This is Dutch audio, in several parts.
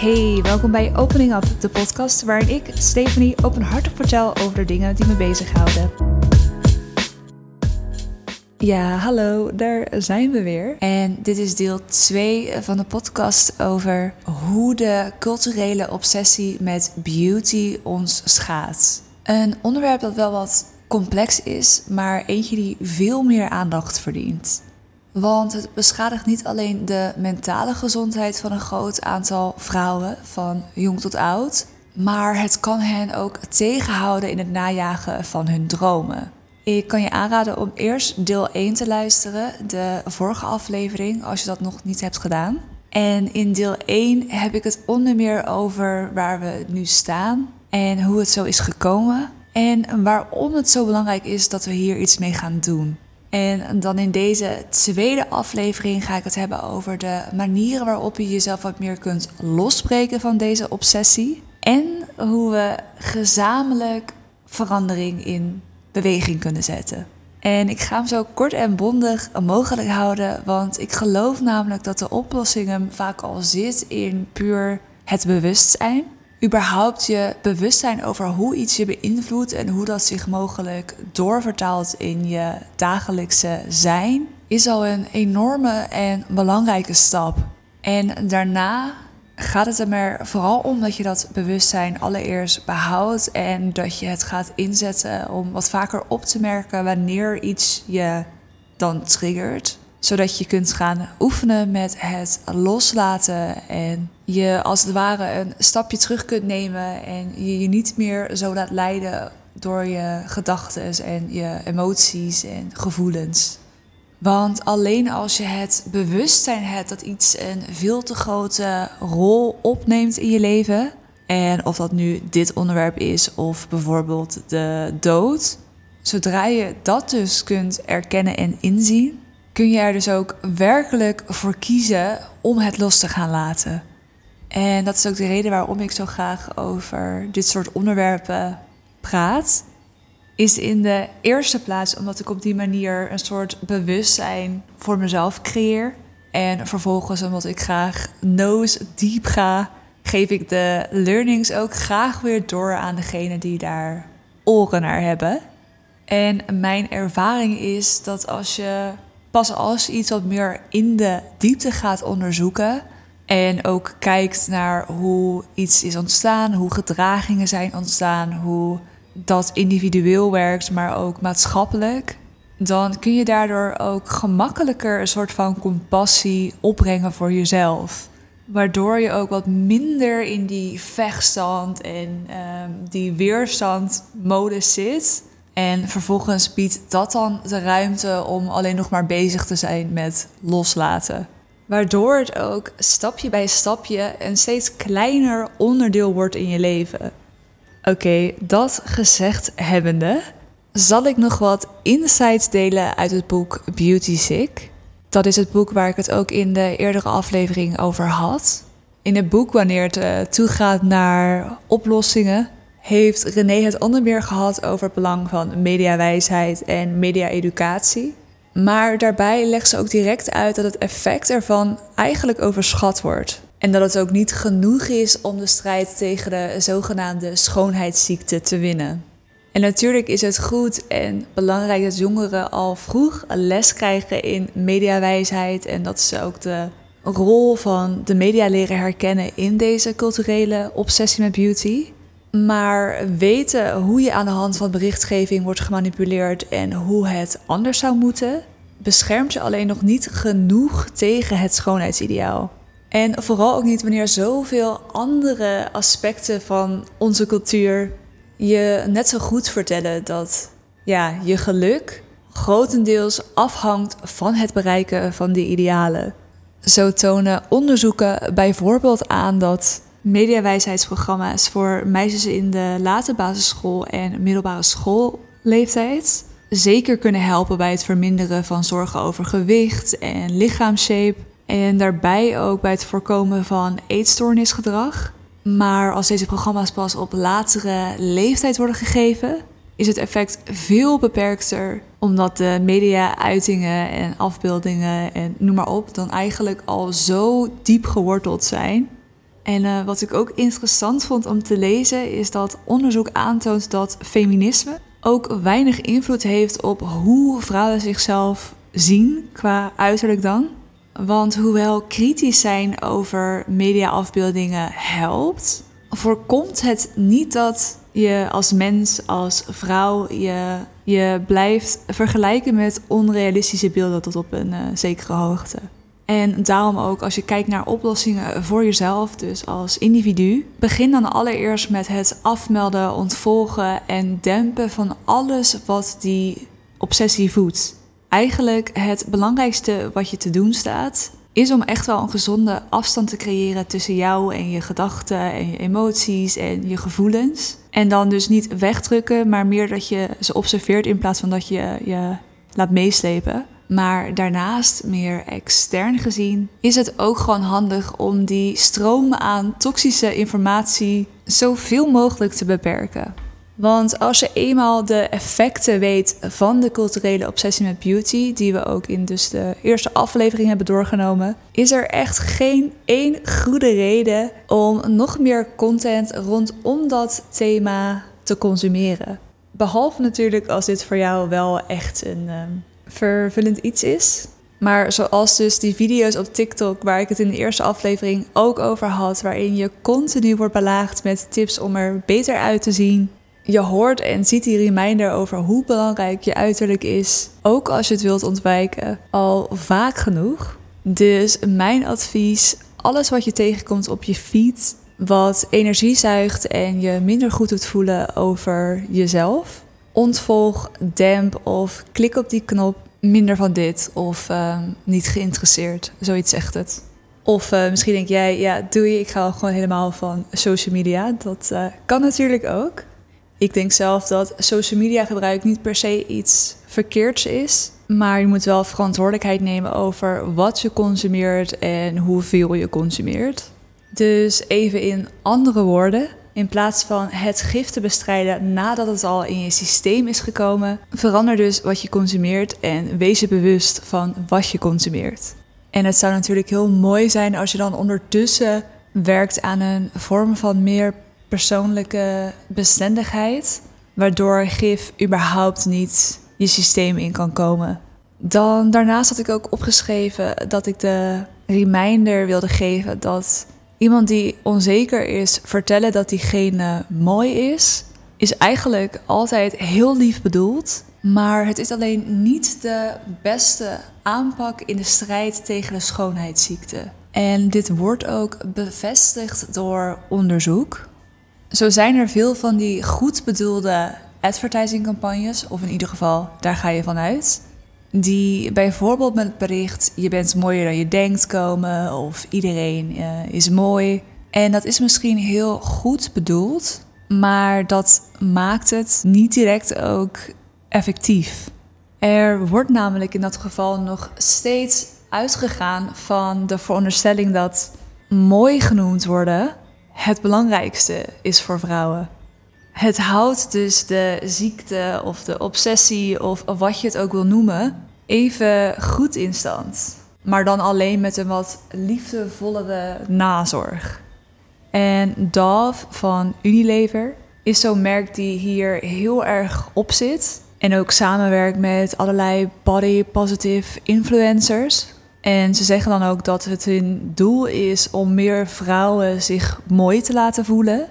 Hey, welkom bij Opening Up, de podcast waarin ik, Stephanie, openhartig vertel over de dingen die me bezighouden. Ja, hallo, daar zijn we weer. En dit is deel 2 van de podcast over hoe de culturele obsessie met beauty ons schaadt. Een onderwerp dat wel wat complex is, maar eentje die veel meer aandacht verdient. Want het beschadigt niet alleen de mentale gezondheid van een groot aantal vrouwen, van jong tot oud, maar het kan hen ook tegenhouden in het najagen van hun dromen. Ik kan je aanraden om eerst deel 1 te luisteren, de vorige aflevering, als je dat nog niet hebt gedaan. En in deel 1 heb ik het onder meer over waar we nu staan en hoe het zo is gekomen. En waarom het zo belangrijk is dat we hier iets mee gaan doen. En dan in deze tweede aflevering ga ik het hebben over de manieren waarop je jezelf wat meer kunt losbreken van deze obsessie. En hoe we gezamenlijk verandering in beweging kunnen zetten. En ik ga hem zo kort en bondig mogelijk houden, want ik geloof namelijk dat de oplossing hem vaak al zit in puur het bewustzijn überhaupt je bewustzijn over hoe iets je beïnvloedt en hoe dat zich mogelijk doorvertaalt in je dagelijkse zijn, is al een enorme en belangrijke stap. En daarna gaat het er vooral om dat je dat bewustzijn allereerst behoudt en dat je het gaat inzetten om wat vaker op te merken wanneer iets je dan triggert zodat je kunt gaan oefenen met het loslaten en je als het ware een stapje terug kunt nemen en je je niet meer zo laat leiden door je gedachten en je emoties en gevoelens. Want alleen als je het bewustzijn hebt dat iets een veel te grote rol opneemt in je leven, en of dat nu dit onderwerp is of bijvoorbeeld de dood, zodra je dat dus kunt erkennen en inzien, kun je er dus ook werkelijk voor kiezen om het los te gaan laten. En dat is ook de reden waarom ik zo graag over dit soort onderwerpen praat. Is in de eerste plaats omdat ik op die manier een soort bewustzijn voor mezelf creëer. En vervolgens omdat ik graag nose diep ga, geef ik de learnings ook graag weer door aan degene die daar oren naar hebben. En mijn ervaring is dat als je pas als je iets wat meer in de diepte gaat onderzoeken en ook kijkt naar hoe iets is ontstaan, hoe gedragingen zijn ontstaan, hoe dat individueel werkt, maar ook maatschappelijk, dan kun je daardoor ook gemakkelijker een soort van compassie opbrengen voor jezelf. Waardoor je ook wat minder in die vechtstand en um, die weerstandmodus zit. En vervolgens biedt dat dan de ruimte om alleen nog maar bezig te zijn met loslaten. Waardoor het ook stapje bij stapje een steeds kleiner onderdeel wordt in je leven. Oké, dat gezegd hebbende, zal ik nog wat insights delen uit het boek Beauty Sick. Dat is het boek waar ik het ook in de eerdere aflevering over had. In het boek, wanneer het uh, toegaat naar oplossingen, heeft René het onder meer gehad over het belang van mediawijsheid en media-educatie. Maar daarbij legt ze ook direct uit dat het effect ervan eigenlijk overschat wordt. En dat het ook niet genoeg is om de strijd tegen de zogenaamde schoonheidsziekte te winnen. En natuurlijk is het goed en belangrijk dat jongeren al vroeg les krijgen in mediawijsheid en dat ze ook de rol van de media leren herkennen in deze culturele obsessie met beauty. Maar weten hoe je aan de hand van berichtgeving wordt gemanipuleerd en hoe het anders zou moeten, beschermt je alleen nog niet genoeg tegen het schoonheidsideaal. En vooral ook niet wanneer zoveel andere aspecten van onze cultuur je net zo goed vertellen dat ja, je geluk grotendeels afhangt van het bereiken van die idealen. Zo tonen onderzoeken bijvoorbeeld aan dat mediawijsheidsprogramma's voor meisjes in de late basisschool en middelbare schoolleeftijd zeker kunnen helpen bij het verminderen van zorgen over gewicht en lichaamsshape. En daarbij ook bij het voorkomen van eetstoornisgedrag. Maar als deze programma's pas op latere leeftijd worden gegeven, is het effect veel beperkter, omdat de media-uitingen en afbeeldingen en noem maar op dan eigenlijk al zo diep geworteld zijn En uh, wat ik ook interessant vond om te lezen, is dat onderzoek aantoont dat feminisme ook weinig invloed heeft op hoe vrouwen zichzelf zien qua uiterlijk dan. Want hoewel kritisch zijn over mediaafbeeldingen helpt, voorkomt het niet dat je als mens, als vrouw, je, je blijft vergelijken met onrealistische beelden tot op een uh, zekere hoogte. En daarom ook als je kijkt naar oplossingen voor jezelf, dus als individu, begin dan allereerst met het afmelden, ontvolgen en dempen van alles wat die obsessie voedt. Eigenlijk het belangrijkste wat je te doen staat, is om echt wel een gezonde afstand te creëren tussen jou en je gedachten en je emoties en je gevoelens. En dan dus niet wegdrukken, maar meer dat je ze observeert in plaats van dat je je laat meeslepen. Maar daarnaast, meer extern gezien, is het ook gewoon handig om die stroom aan toxische informatie zoveel mogelijk te beperken. Want als je eenmaal de effecten weet van de culturele obsessie met beauty, die we ook in dus de eerste aflevering hebben doorgenomen, is er echt geen één goede reden om nog meer content rondom dat thema te consumeren. Behalve natuurlijk als dit voor jou wel echt een ehm, vervullend iets is. Maar zoals dus die video's op TikTok, waar ik het in de eerste aflevering ook over had, waarin je continu wordt belaagd met tips om er beter uit te zien. Je hoort en ziet die reminder over hoe belangrijk je uiterlijk is, ook als je het wilt ontwijken, al vaak genoeg. Dus mijn advies: alles wat je tegenkomt op je feed, wat energie zuigt en je minder goed doet voelen over jezelf, ontvolg, demp of klik op die knop minder van dit of ehm, niet geïnteresseerd. Zoiets zegt het. Of uh, misschien denk jij, ja, doe je, ik ga gewoon helemaal van social media. Dat uh, kan natuurlijk ook. Ik denk zelf dat social media gebruik niet per se iets verkeerds is. Maar je moet wel verantwoordelijkheid nemen over wat je consumeert en hoeveel je consumeert. Dus even in andere woorden, in plaats van het gif te bestrijden nadat het al in je systeem is gekomen, verander dus wat je consumeert en wees je bewust van wat je consumeert. En het zou natuurlijk heel mooi zijn als je dan ondertussen werkt aan een vorm van meer persoonlijke bestendigheid, waardoor gif überhaupt niet je systeem in kan komen. Dan daarnaast had ik ook opgeschreven dat ik de reminder wilde geven dat iemand die onzeker is vertellen dat diegene mooi is, is eigenlijk altijd heel lief bedoeld. Maar het is alleen niet de beste aanpak in de strijd tegen de schoonheidsziekte. En dit wordt ook bevestigd door onderzoek. Zo zijn er veel van die goed bedoelde advertisingcampagnes, of in ieder geval daar ga je vanuit, die bijvoorbeeld met het bericht je bent mooier dan je denkt komen of iedereen uh, is mooi. En dat is misschien heel goed bedoeld, maar dat maakt het niet direct ook effectief. Er wordt namelijk in dat geval nog steeds uitgegaan van de veronderstelling dat mooi genoemd worden het belangrijkste is voor vrouwen. Het houdt dus de ziekte of de obsessie of wat je het ook wil noemen even goed in stand. Maar dan alleen met een wat liefdevollere nazorg. En Dove van Unilever is zo'n merk die hier heel erg op zit. En ook samenwerkt met allerlei body positive influencers. En ze zeggen dan ook dat het hun doel is om meer vrouwen zich mooi te laten voelen.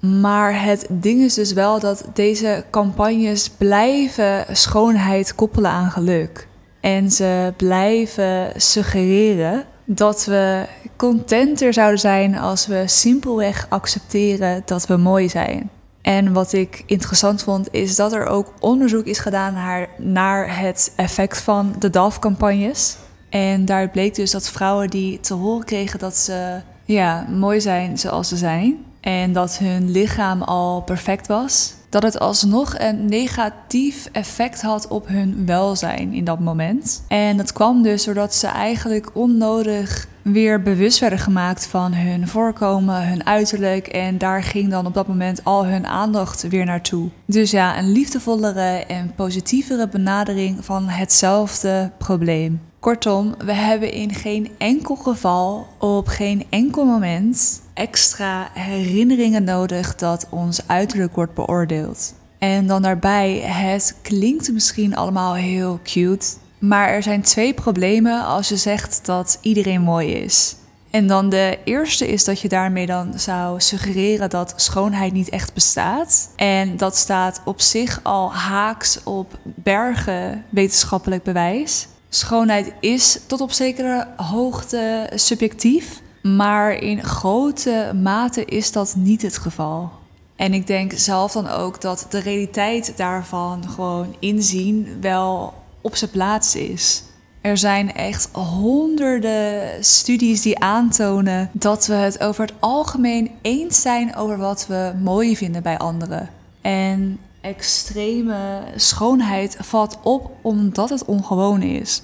Maar het ding is dus wel dat deze campagnes blijven schoonheid koppelen aan geluk. En ze blijven suggereren dat we contenter zouden zijn als we simpelweg accepteren dat we mooi zijn. En wat ik interessant vond, is dat er ook onderzoek is gedaan naar, het effect van de DAF-campagnes. En daar bleek dus dat vrouwen die te horen kregen dat ze ja, mooi zijn zoals ze zijn. En dat hun lichaam al perfect was. Dat het alsnog een negatief effect had op hun welzijn in dat moment. En dat kwam dus doordat ze eigenlijk onnodig weer bewust werden gemaakt van hun voorkomen, hun uiterlijk. En daar ging dan op dat moment al hun aandacht weer naartoe. Dus ja, een liefdevollere en positievere benadering van hetzelfde probleem. Kortom, we hebben in geen enkel geval, op geen enkel moment, extra herinneringen nodig dat ons uiterlijk wordt beoordeeld. En dan daarbij, het klinkt misschien allemaal heel cute, maar er zijn twee problemen als je zegt dat iedereen mooi is. En dan de eerste is dat je daarmee dan zou suggereren dat schoonheid niet echt bestaat. En dat staat op zich al haaks op bergen wetenschappelijk bewijs. Schoonheid is tot op zekere hoogte subjectief, maar in grote mate is dat niet het geval. En ik denk zelf dan ook dat de realiteit daarvan gewoon inzien wel op zijn plaats is. Er zijn echt honderden studies die aantonen dat we het over het algemeen eens zijn over wat we mooi vinden bij anderen. En extreme schoonheid valt op omdat het ongewoon is.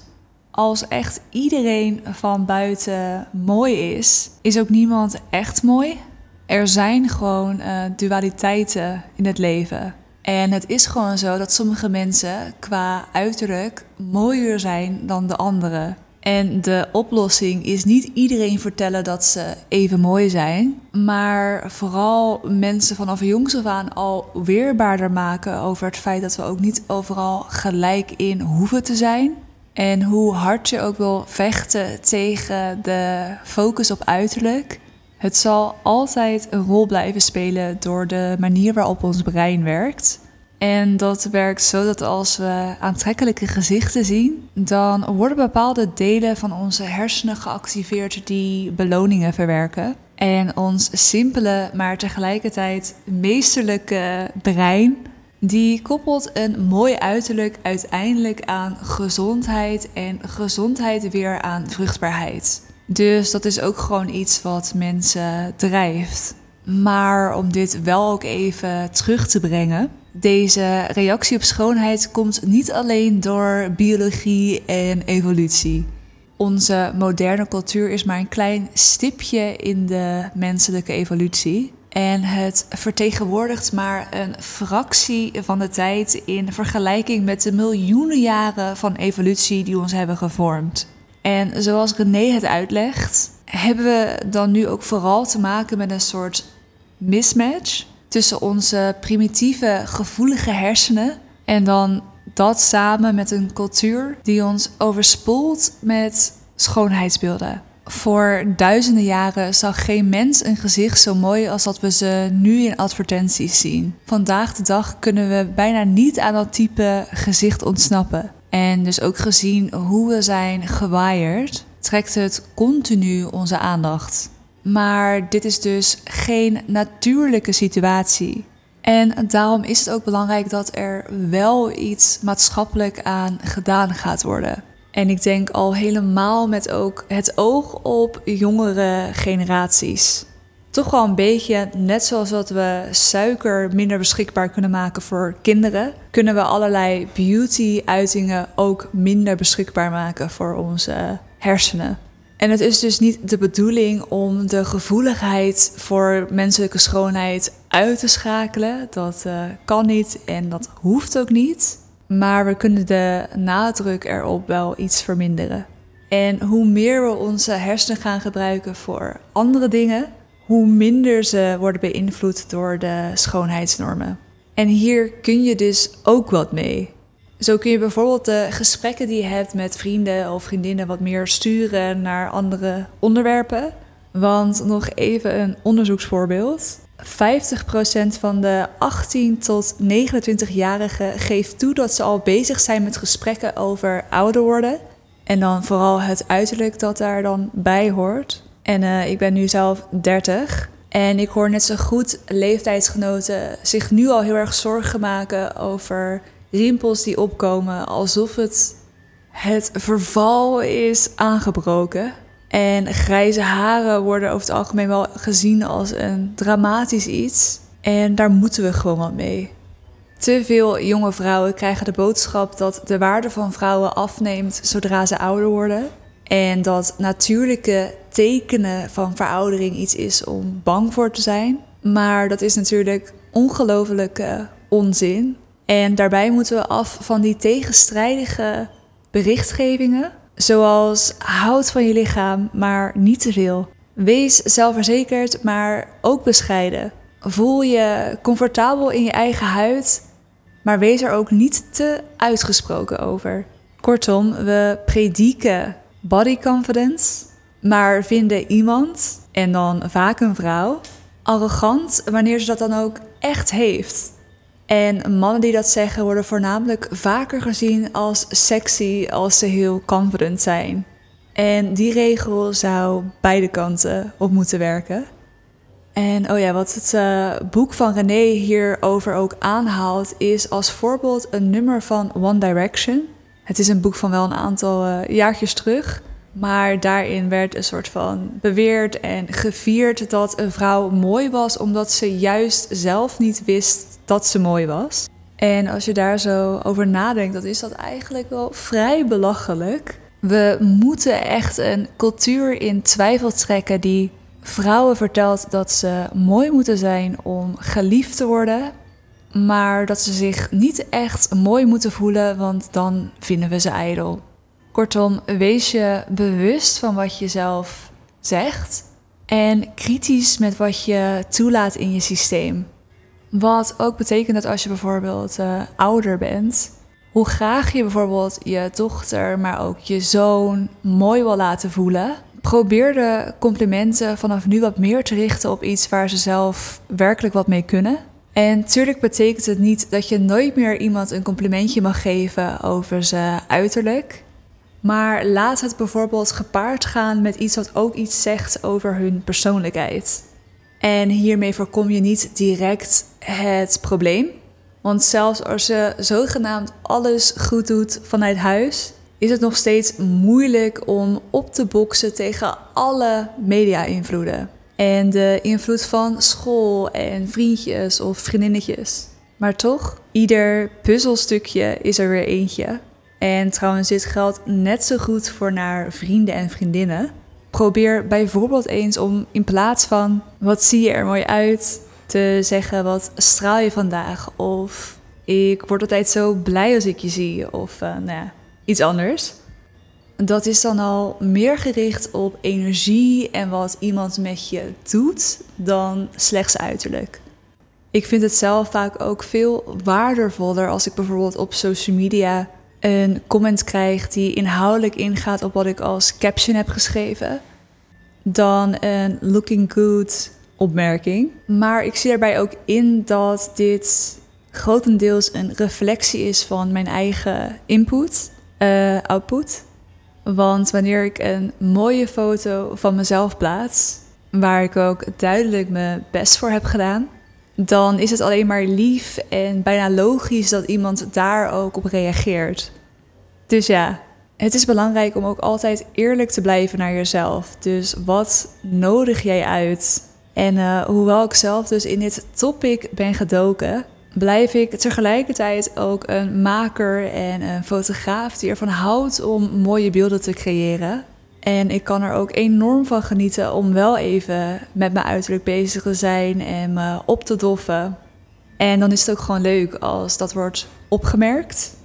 Als echt iedereen van buiten mooi is, is ook niemand echt mooi. Er zijn gewoon uh, dualiteiten in het leven. En het is gewoon zo dat sommige mensen qua uiterlijk mooier zijn dan de anderen. En de oplossing is niet iedereen vertellen dat ze even mooi zijn, maar vooral mensen vanaf jongs af aan al weerbaarder maken over het feit dat we ook niet overal gelijk in hoeven te zijn. En hoe hard je ook wil vechten tegen de focus op uiterlijk, het zal altijd een rol blijven spelen door de manier waarop ons brein werkt. En dat werkt zo dat als we aantrekkelijke gezichten zien, dan worden bepaalde delen van onze hersenen geactiveerd die beloningen verwerken. En ons simpele, maar tegelijkertijd meesterlijke brein, die koppelt een mooi uiterlijk uiteindelijk aan gezondheid en gezondheid weer aan vruchtbaarheid. Dus dat is ook gewoon iets wat mensen drijft. Maar om dit wel ook even terug te brengen. Deze reactie op schoonheid komt niet alleen door biologie en evolutie. Onze moderne cultuur is maar een klein stipje in de menselijke evolutie. En het vertegenwoordigt maar een fractie van de tijd in vergelijking met de miljoenen jaren van evolutie die ons hebben gevormd. En zoals René het uitlegt, hebben we dan nu ook vooral te maken met een soort mismatch tussen onze primitieve, gevoelige hersenen en dan dat samen met een cultuur die ons overspoelt met schoonheidsbeelden. Voor duizenden jaren zag geen mens een gezicht zo mooi als dat we ze nu in advertenties zien. Vandaag de dag kunnen we bijna niet aan dat type gezicht ontsnappen. En dus ook gezien hoe we zijn gewired, trekt het continu onze aandacht. Maar dit is dus geen natuurlijke situatie. En daarom is het ook belangrijk dat er wel iets maatschappelijk aan gedaan gaat worden. En ik denk al helemaal met ook het oog op jongere generaties. Toch wel een beetje, net zoals dat we suiker minder beschikbaar kunnen maken voor kinderen, kunnen we allerlei beauty-uitingen ook minder beschikbaar maken voor onze hersenen. En het is dus niet de bedoeling om de gevoeligheid voor menselijke schoonheid uit te schakelen. Dat uh, kan niet en dat hoeft ook niet. Maar we kunnen de nadruk erop wel iets verminderen. En hoe meer we onze hersenen gaan gebruiken voor andere dingen, hoe minder ze worden beïnvloed door de schoonheidsnormen. En hier kun je dus ook wat mee. Zo kun je bijvoorbeeld de gesprekken die je hebt met vrienden of vriendinnen wat meer sturen naar andere onderwerpen. Want nog even een onderzoeksvoorbeeld. 50% van de 18 tot 29-jarigen geeft toe dat ze al bezig zijn met gesprekken over ouder worden. En dan vooral het uiterlijk dat daar dan bij hoort. En uh, ik ben nu zelf 30. En ik hoor net zo goed leeftijdsgenoten zich nu al heel erg zorgen maken over rimpels die opkomen alsof het het verval is aangebroken. En grijze haren worden over het algemeen wel gezien als een dramatisch iets. En daar moeten we gewoon wat mee. Te veel jonge vrouwen krijgen de boodschap dat de waarde van vrouwen afneemt zodra ze ouder worden. En dat natuurlijke tekenen van veroudering iets is om bang voor te zijn. Maar dat is natuurlijk ongelofelijke onzin. En daarbij moeten we af van die tegenstrijdige berichtgevingen Zoals houd van je lichaam, maar niet te veel. Wees zelfverzekerd, maar ook bescheiden. Voel je comfortabel in je eigen huid, maar wees er ook niet te uitgesproken over. Kortom, we prediken body confidence, maar vinden iemand, en dan vaak een vrouw, arrogant wanneer ze dat dan ook echt heeft. En mannen die dat zeggen worden voornamelijk vaker gezien als sexy als ze heel confident zijn. En die regel zou beide kanten op moeten werken. En oh ja, wat het uh, boek van René hierover ook aanhaalt, is als voorbeeld een nummer van One Direction. Het is een boek van wel een aantal uh, jaartjes terug. Maar daarin werd een soort van beweerd en gevierd dat een vrouw mooi was omdat ze juist zelf niet wist dat ze mooi was. En als je daar zo over nadenkt, dan is dat eigenlijk wel vrij belachelijk. We moeten echt een cultuur in twijfel trekken die vrouwen vertelt dat ze mooi moeten zijn om geliefd te worden, maar dat ze zich niet echt mooi moeten voelen, want dan vinden we ze ijdel. Kortom, wees je bewust van wat je zelf zegt en kritisch met wat je toelaat in je systeem. Wat ook betekent dat als je bijvoorbeeld uh, ouder bent, hoe graag je bijvoorbeeld je dochter, maar ook je zoon mooi wil laten voelen, probeer de complimenten vanaf nu wat meer te richten op iets waar ze zelf werkelijk wat mee kunnen. En natuurlijk betekent het niet dat je nooit meer iemand een complimentje mag geven over zijn uiterlijk. Maar laat het bijvoorbeeld gepaard gaan met iets wat ook iets zegt over hun persoonlijkheid. En hiermee voorkom je niet direct het probleem. Want zelfs als je zogenaamd alles goed doet vanuit huis, is het nog steeds moeilijk om op te boksen tegen alle media-invloeden. En de invloed van school en vriendjes of vriendinnetjes. Maar toch, ieder puzzelstukje is er weer eentje. En trouwens, dit geldt net zo goed voor naar vrienden en vriendinnen. Probeer bijvoorbeeld eens om in plaats van wat zie je er mooi uit, te zeggen wat straal je vandaag. Of ik word altijd zo blij als ik je zie. Of uh, nou ja, iets anders. Dat is dan al meer gericht op energie en wat iemand met je doet dan slechts uiterlijk. Ik vind het zelf vaak ook veel waardevoller als ik bijvoorbeeld op social media een comment krijg die inhoudelijk ingaat op wat ik als caption heb geschreven, dan een looking good opmerking. Maar ik zie daarbij ook in dat dit grotendeels een reflectie is van mijn eigen input uh, output. Want wanneer ik een mooie foto van mezelf plaats, waar ik ook duidelijk mijn best voor heb gedaan, dan is het alleen maar lief en bijna logisch dat iemand daar ook op reageert. Dus ja, het is belangrijk om ook altijd eerlijk te blijven naar jezelf. Dus wat nodig jij uit? En uh, hoewel ik zelf dus in dit topic ben gedoken, blijf ik tegelijkertijd ook een maker en een fotograaf die ervan houdt om mooie beelden te creëren. En ik kan er ook enorm van genieten om wel even met mijn uiterlijk bezig te zijn en me op te doffen. En dan is het ook gewoon leuk als dat wordt opgemerkt.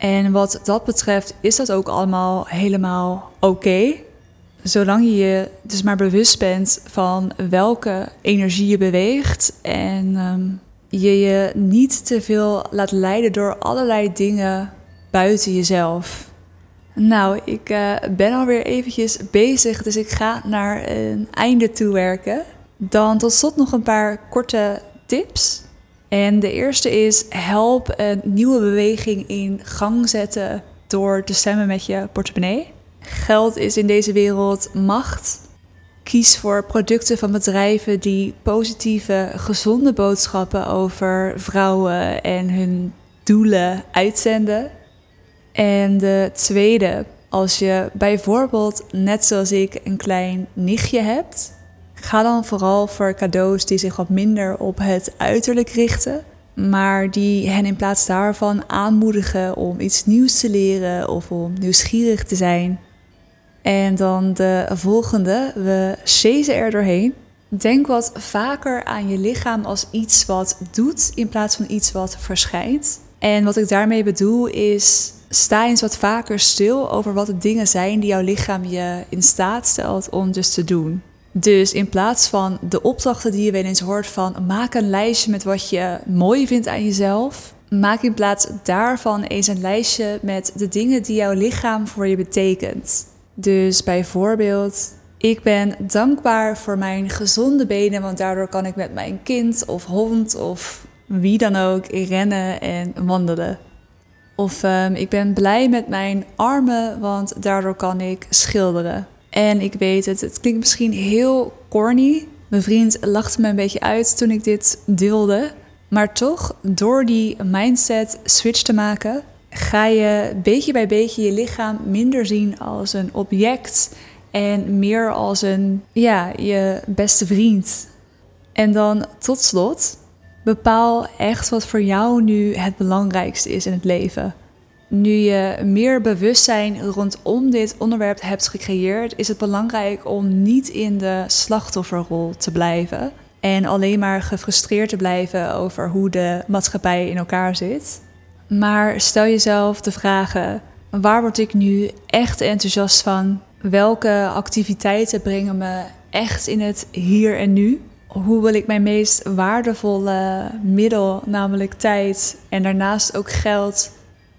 En wat dat betreft is dat ook allemaal helemaal oké. Zolang je je dus maar bewust bent van welke energie je beweegt en ehm, je je niet te veel laat leiden door allerlei dingen buiten jezelf. Nou, ik uh, ben alweer eventjes bezig, dus ik ga naar een einde toe werken. Dan tot slot nog een paar korte tips. En de eerste is: help een nieuwe beweging in gang zetten door te stemmen met je portemonnee. Geld is in deze wereld macht. Kies voor producten van bedrijven die positieve, gezonde boodschappen over vrouwen en hun doelen uitzenden. En de tweede, als je bijvoorbeeld, net zoals ik, een klein nichtje hebt, ga dan vooral voor cadeaus die zich wat minder op het uiterlijk richten, maar die hen in plaats daarvan aanmoedigen om iets nieuws te leren of om nieuwsgierig te zijn. En dan de volgende, we chasen er doorheen. Denk wat vaker aan je lichaam als iets wat doet in plaats van iets wat verschijnt. En wat ik daarmee bedoel is sta eens wat vaker stil over wat de dingen zijn die jouw lichaam je in staat stelt om dus te doen. Dus in plaats van de opdrachten die je wel eens hoort van maak een lijstje met wat je mooi vindt aan jezelf, maak in plaats daarvan eens een lijstje met de dingen die jouw lichaam voor je betekent. Dus bijvoorbeeld, ik ben dankbaar voor mijn gezonde benen, want daardoor kan ik met mijn kind of hond of wie dan ook rennen en wandelen. Of um, ik ben blij met mijn armen, want daardoor kan ik schilderen. En ik weet het, het klinkt misschien heel corny. Mijn vriend lachte me een beetje uit toen ik dit deelde. Maar toch, door die mindset switch te maken, ga je beetje bij beetje je lichaam minder zien als een object en meer als een, ja, je beste vriend. En dan tot slot, bepaal echt wat voor jou nu het belangrijkste is in het leven. Nu je meer bewustzijn rondom dit onderwerp hebt gecreëerd, is het belangrijk om niet in de slachtofferrol te blijven en alleen maar gefrustreerd te blijven over hoe de maatschappij in elkaar zit. Maar stel jezelf de vragen: waar word ik nu echt enthousiast van? Welke activiteiten brengen me echt in het hier en nu? Hoe wil ik mijn meest waardevolle middel, namelijk tijd en daarnaast ook geld,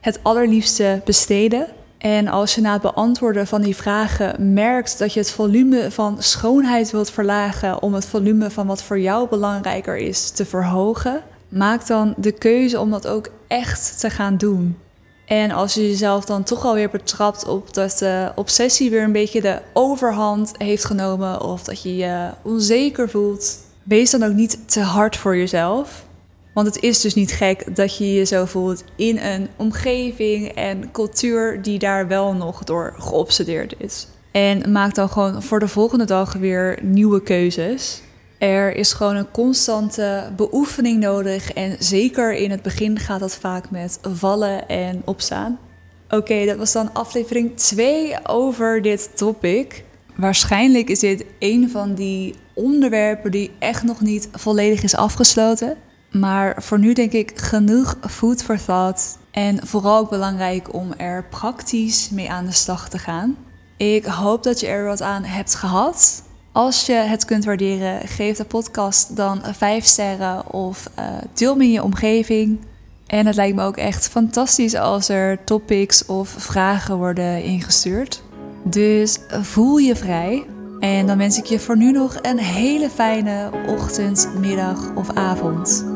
het allerliefste besteden? En als je na het beantwoorden van die vragen merkt dat je het volume van schoonheid wilt verlagen om het volume van wat voor jou belangrijker is te verhogen, maak dan de keuze om dat ook echt te gaan doen. En als je jezelf dan toch alweer betrapt op dat de obsessie weer een beetje de overhand heeft genomen of dat je je onzeker voelt, wees dan ook niet te hard voor jezelf. Want het is dus niet gek dat je je zo voelt in een omgeving en cultuur die daar wel nog door geobsedeerd is. En maak dan gewoon voor de volgende dag weer nieuwe keuzes. Er is gewoon een constante beoefening nodig en zeker in het begin gaat dat vaak met vallen en opstaan. Oké, dat was dan aflevering 2 over dit topic. Waarschijnlijk is dit een van die onderwerpen die echt nog niet volledig is afgesloten. Maar voor nu denk ik genoeg food for thought. En vooral ook belangrijk om er praktisch mee aan de slag te gaan. Ik hoop dat je er wat aan hebt gehad. Als je het kunt waarderen, geef de podcast dan 5 sterren of uh, deel me in je omgeving. En het lijkt me ook echt fantastisch als er topics of vragen worden ingestuurd. Dus voel je vrij. En dan wens ik je voor nu nog een hele fijne ochtend, middag of avond.